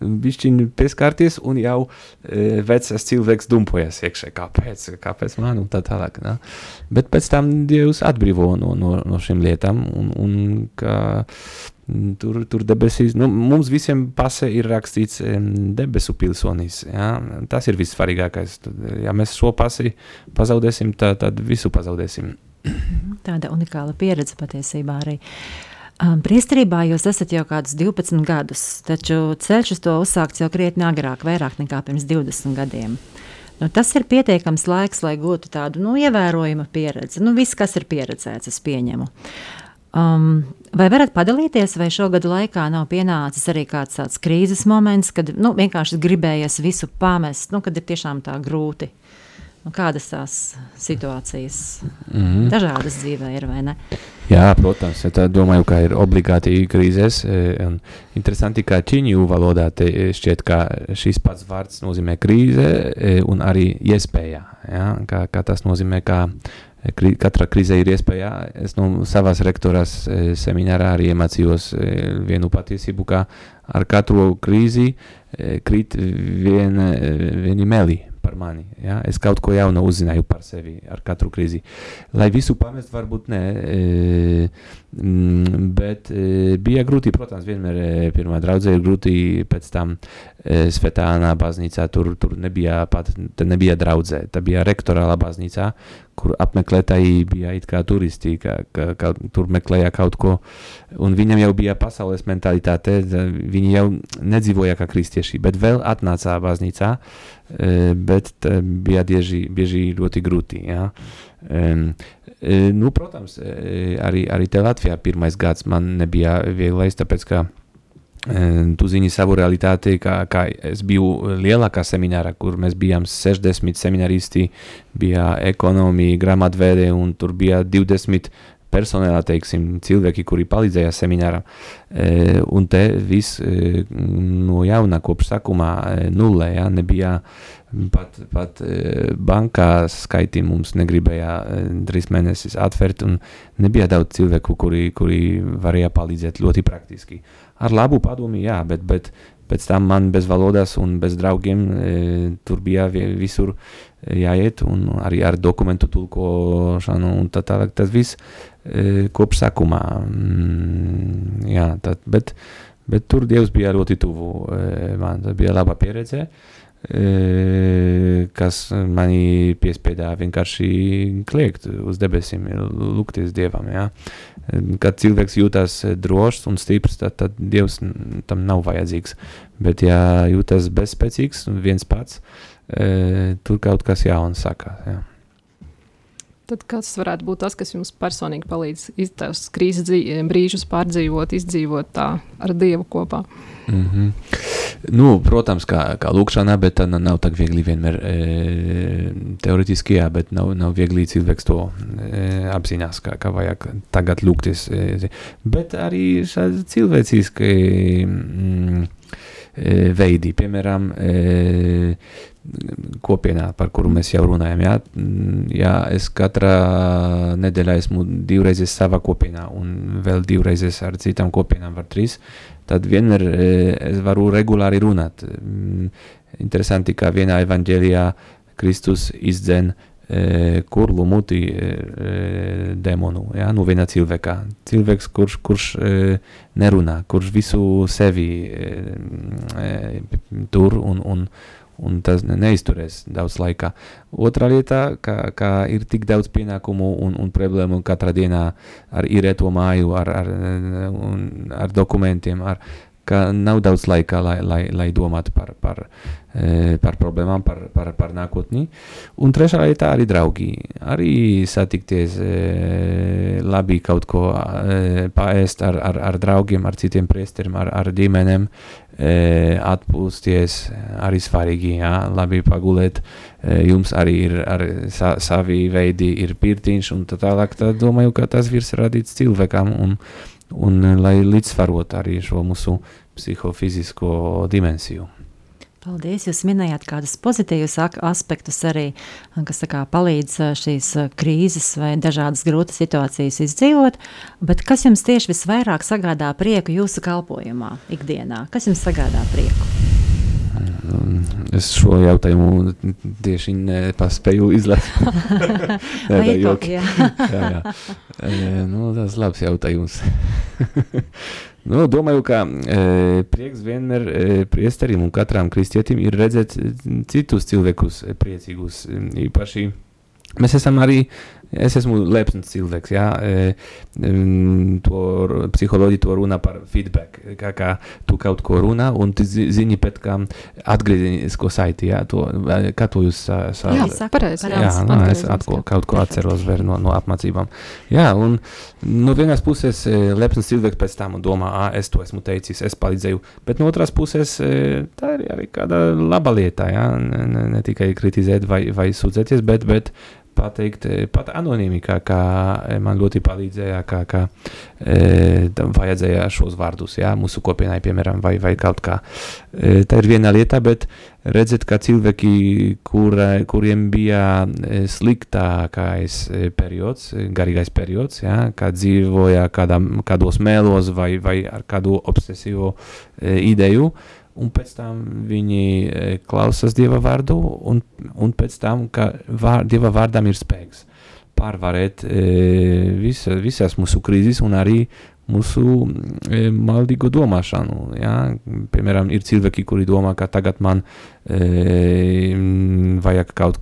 bišķiņu pieskarties un jau e, vecais cilvēks dumpojas iekšē. Kāpēc? Kāpēc man un tā tālāk. Ne? Bet pēc tam Dievs atbrīvo no, no, no šīm lietām un, un ka Tur, tur debesīs, nu, mums visiem pasē ir rakstīts debesu pilsonis. Ja? Tas ir vissvarīgākais. Ja mēs šo pasi pazaudēsim, tad, tad visu pazaudēsim. Tāda unikāla pieredze patiesībā arī. Uh, Priesterībā jūs esat jau kādus 12 gadus, taču ceļš uz to uzsākts jau krietni agrāk, vairāk nekā pirms 20 gadiem. Nu, tas ir pietiekams laiks, lai gūtu tādu nu, ievērojamu pieredzi. Nu, viss, kas ir pieredzēts, es pieņemu. Um, vai varat padalīties, vai šo gadu laikā nav pienācis arī kāds tāds krīzes moments, kad nu, vienkārši gribējies visu pamest, nu, kad ir tiešām tā grūti? Nu, kādas tās situācijas mm -hmm. dažādas dzīvē ir vai ne? Uh, Jā, protams, ja domāju, ka ir obligāti krīzes. e, Interesanti, ka ķīņu valodā e, šķiet, ka šis pats vārds nozīmē krīze e, un arī iespēja. Ja? Kā, kā tas nozīmē, ka katra krīze ir iespēja. Es no savas rektoras seminārā arī iemācījos vienu patiesību, ka ar katru krīzi krīt viena, vieni meli par mani. Ja? Es kaut ko jaunu uzzināju par sevi ar katru krīzi. Lai visu pamest, varbūt ne, e, mm, bet e, bija grūti, protams, vienmēr e, pirmā draudzē ir grūti pēc tam e, Svetānā baznīcā, tur, tur nebija pat, te nebija draudzē, tā bija rektorāla baznīcā, kur apmeklētāji bija it kā turisti, ka, ka, ka tur meklēja kaut ko, un viņam jau bija pasaules mentalitāte, viņi jau nedzīvoja kā kristieši, bet vēl atnāca baznīcā, e, bet tā bija bieži, bieži ļoti grūti, ja. Um, e, nu, protams, e, arī, arī te Latvijā pirmais gads man nebija vieglais, tāpēc, ka e, tu zini savu realitāti, kā, kā es biju lielākā seminārā, kur mēs bijām 60 seminaristi, bija ekonomija, grāmatvēde un tur bija 20 personālā, teiksim, cilvēki, kuri palīdzēja seminārā. E, un te viss e, no jauna kopš sākumā e, nullē, ja, nebija pat, pat e, bankā skaiti mums negribēja e, trīs mēnesis atvērt un nebija daudz cilvēku, kuri, kuri varēja palīdzēt ļoti praktiski. Ar labu padomu, jā, bet, bet pēc tam man bez valodas un bez draugiem e, tur bija vi- visur jāiet un arī ar dokumentu tulkošanu un tā tālāk. Tas viss e, kopš sākumā. Mm, jā, tad, bet, bet tur Dievs bija ļoti tuvu. E, man tas bija laba pieredze. E, kas mani piespieda vienkārši kliegt uz debesīm, lūgties Dievam. Ja? Kad cilvēks jūtas drošs un stiprs, tad, tad Dievs tam nav vajadzīgs. Bet, ja jūtas bezspēcīgs un viens pats, tur kaut kas jauns sākās. Ja. Tad kas varētu būt tas, kas jums personīgi palīdz iztās krīzes dzīv- brīžus pārdzīvot, izdzīvot tā ar Dievu kopā? Mm -hmm. nu, protams, kā, kā lūkšanā, bet tā nav tā viegli vienmēr e, teoretiski, jā, bet nav, nav viegli cilvēks to e, apzinās, kā, kā vajag tagad lūgties. E, bet arī šādi cilvēciski mm, e, veidi, piemēram, e, kopienā, par kuru mēs jau runājam. Jā, jā es katrā nedēļā esmu divreiz savā kopienā un vēl divreiz ar citām kopienām, var trīs. Tad vienmēr e, es varu regulāri runāt. Mm, Interesanti, ka vienā evanģēlijā Kristus izdzen kurlu muti e, e, demonu, ja, no viena cilvēka. Cilvēks, kurš, kurš nerunā, kurš visu sevi tur un, un, un tas ne- neizturēs daudz laika. Otra lieta, ka, ka ir tik daudz pienākumu un, un problēmu katrā dienā ar īrēto māju, ar, ar, un, ar dokumentiem, ar, ka nav daudz laika, lai, lai, lai domātu par, par, eh, par problēmām, par, par, par nākotni. Un trešā lieta arī draugi. Arī satikties, eh, labi kaut ko eh, paēst ar, ar, ar draugiem, ar citiem priesteriem, ar, ar ģimenēm, atpūsties, arī svarīgi, jā, labi pagulēt. Jums arī ir ar sa, savi veidi, ir pirtiņš un tā tālāk. Tad domāju, ka tas virs radīts cilvēkam un, un eh, lai līdzsvarot arī šo mūsu psihofizisko dimensiju. Paldies! Jūs minējāt kādus pozitīvus aspektus arī, kas kā palīdz ā, šīs ā, krīzes vai dažādas grūtas situācijas izdzīvot. Bet kas jums tieši visvairāk sagādā prieku jūsu kalpošanā, ikdienā? Kas jums sagādā prieku? Es šo jautājumu tieši nepaspēju izlasīt. <laughs> Nē, tā ir joki. jā. jā. E, nu, tas labs jautājums. <laughs> nu, domāju, ka e, prieks vienmēr e, priesterim un katram kristietim ir redzēt e, citus cilvēkus e, priecīgus. e, Īpaši mēs esam arī, es esmu lepns cilvēks, jā, e, to psiholoģi to runā par feedback, kā, kā tu kaut ko runā un tu zi- zini pēc kā atgriezenisko saiti, jā, to, kā to jūs sa, Jā, Jā, saka, pareizi. pareizi. Jā, nu, es atgriezeniskā. atko, kaut ko atceros vēl no, no apmācībām. Jā, un no vienas puses e, lepns cilvēks pēc tam domā, ah, es to esmu teicis, es palīdzēju, bet no otras puses e, tā ir arī kāda laba lieta, jā, ne, ne, ne tikai kritizēt vai, vai sūdzēties, bet, bet pateikt, eh, pat anonīmi, kā, kā eh, man ļoti palīdzēja, kā, kā e, vajadzēja šos vārdus, jā, mūsu kopienai, piemēram, vai, vai kaut kā. E, tā ir viena lieta, bet redzēt, ka cilvēki, kur, kuriem bija sliktākais periods, garīgais periods, jā, kā dzīvoja kādam, kādos mēlos vai, vai ar kādu obsesīvu e, ideju, un pēc tam viņi e, klausās Dieva vārdu, un, un pēc tam, ka vār, Dieva vārdam ir spēks pārvarēt e, visa, visas mūsu krīzes un arī mūsu e, maldīgo domāšanu. Ja? Piemēram, ir cilvēki, kuri domā, ka tagad man e, vajag kaut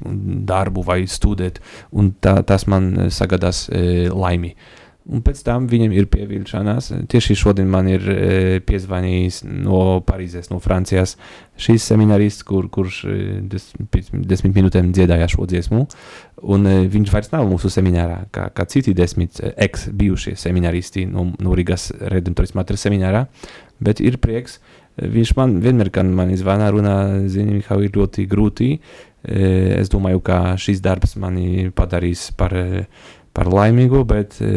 darbu vai studēt, un tā, tas man sagadās e, laimi. E, Un pēc tam viņam ir pievilkšanās. Tieši šodien man ir e, piezvanījis no Parīzes, no Francijas šīs seminarists, kur, kurš e, des, desmit minūtēm dziedāja šo dziesmu. Un e, viņš vairs nav mūsu seminārā, kā, kā citi desmit e, ex-bijušie seminaristi no, no Rīgas Redemptoris Matres seminārā. Bet ir prieks, viņš man vienmēr, kad man zvana, runā, zini, Mihau, ir ļoti grūti. E, es domāju, ka šis darbs mani padarīs par e, par laimīgu, bet e,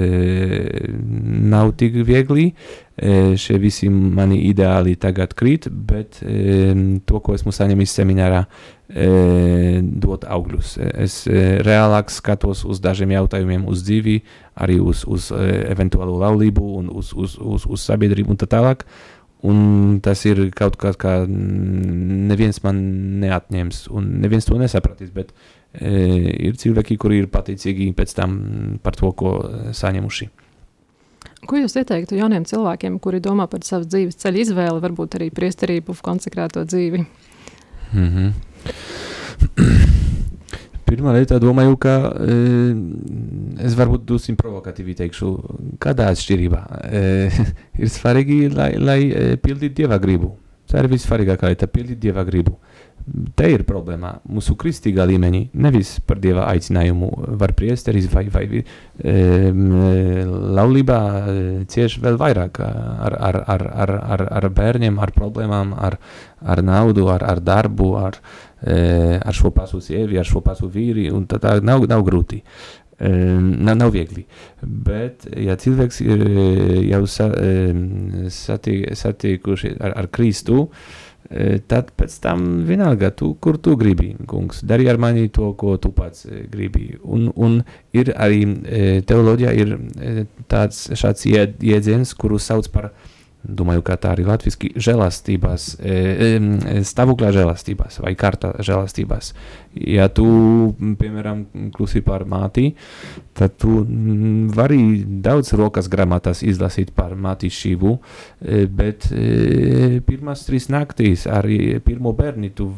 nav tik viegli. E, šie visi mani ideāli tagad krīt, bet e, to, ko esmu saņēmis seminārā, e, dot augļus. Es e, reālāk skatos uz dažiem jautājumiem, uz dzīvi, arī uz, uz e, eventuālo laulību un uz, uz, uz, uz sabiedrību un tā tālāk. Un tas ir kaut kas, kā neviens man neatņems, un neviens to nesapratīs. Bet ir cilvēki, kuri ir pateicīgi pēc tam par to, ko saņemuši. Ko jūs ieteiktu jauniem cilvēkiem, kuri domā par savas dzīves ceļu izvēli, varbūt arī priesterību, konsekrēto dzīvi? Mm -hmm. <clears throat> Pirmā lieta, domāju, ka e, es varbūt dosim provokatīvi teikšu, kādā atšķirībā e, <laughs> ir svarīgi, lai, lai pildītu dieva gribu. Tā ir vissvarīgākā lieta, pildīt dieva gribu. E, Te ir problēma mūsu kristīgā līmenī. Nevis par dieva aicinājumu var priesteris vai, vai e, laulībā cieši vēl vairāk ar, ar, ar, ar, ar, ar bērniem, ar problēmām, ar, ar naudu, ar, ar darbu, ar, e, ar šo pašu sievi, ar šo pašu vīri, un tā, tā nav, nav grūti. E, nav, nav viegli. Bet, ja cilvēks ir jau sa, satikuši ar, ar Kristu, uh, tad pēc tam vienalga, tu, kur tu gribi, kungs, dari ar mani to, ko tu pats gribi. Un, un ir arī teoloģijā ir tāds šāds iedziens, kuru sauc par Domāju, ka tā arī latviešu žēlastībās, stāvoklā žēlastībās vai kārtā žēlastībās. Ja tu, piemēram, klusi par māti, tad tu vari daudz rokas grāmatās izlasīt par mātīšību, bet pirmās trīs naktīs arī pirmo bērni tu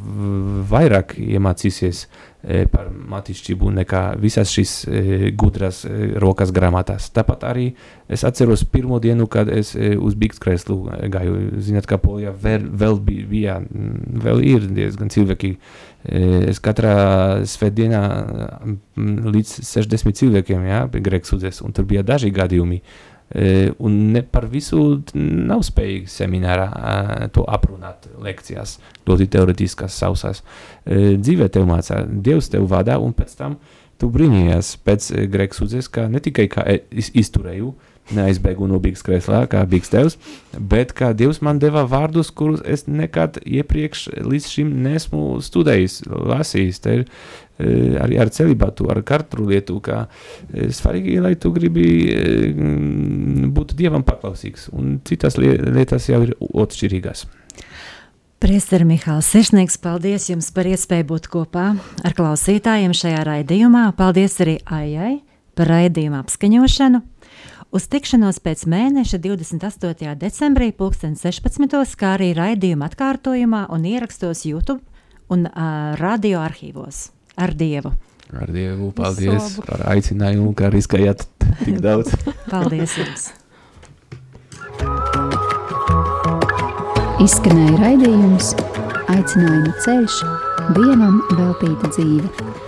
vairāk iemācīsies E, par matišķību nekā visas šīs e, gudras e, rokas grāmatās. Tāpat arī es atceros pirmo dienu, kad es uz bikskreslu gāju. Zināt, kā Polijā vēl, vēl bija, vēl ir diezgan cilvēki. Es katrā svētdienā līdz 60 cilvēkiem, jā, bija grēks udzēs, un tur bija daži gadījumi. E, un ne par visu nav spējīgi seminārā to aprunāt lekcijās, ļoti teoretiskās, sausās. E, dzīvē tev mācā, Dievs tev vadā, un pēc tam tu brīnījies pēc grēks udzies, ka ne tikai kā izturēju, neaizbēgu no bīgas krēslā, kā bīgas tevs, bet kā Dievs man deva vārdus, kurus es nekad iepriekš līdz šim nesmu studējis, lasījis. Te ir Eh, arī ar celibātu, ar katru lietu, kā eh, svarīgi, lai tu gribi eh, būt Dievam paklausīgs, un citas lietas jau ir atšķirīgas. Priester Mihāls Sirsnieks, paldies jums par iespēju būt kopā ar klausītājiem šajā raidījumā. Paldies arī Aijai par raidījumu apskaņošanu. Uz tikšanos pēc mēneša 28. decembrī 2016. kā arī raidījuma atkārtojumā un ierakstos YouTube un uh, radio arhīvos ar Dievu. Ar Dievu paldies par aicinājumu, kā riskējāt tik daudz. <laughs> paldies jums! Izskanēja raidījums Aicinājuma ceļš, Dievam veltīta dzīve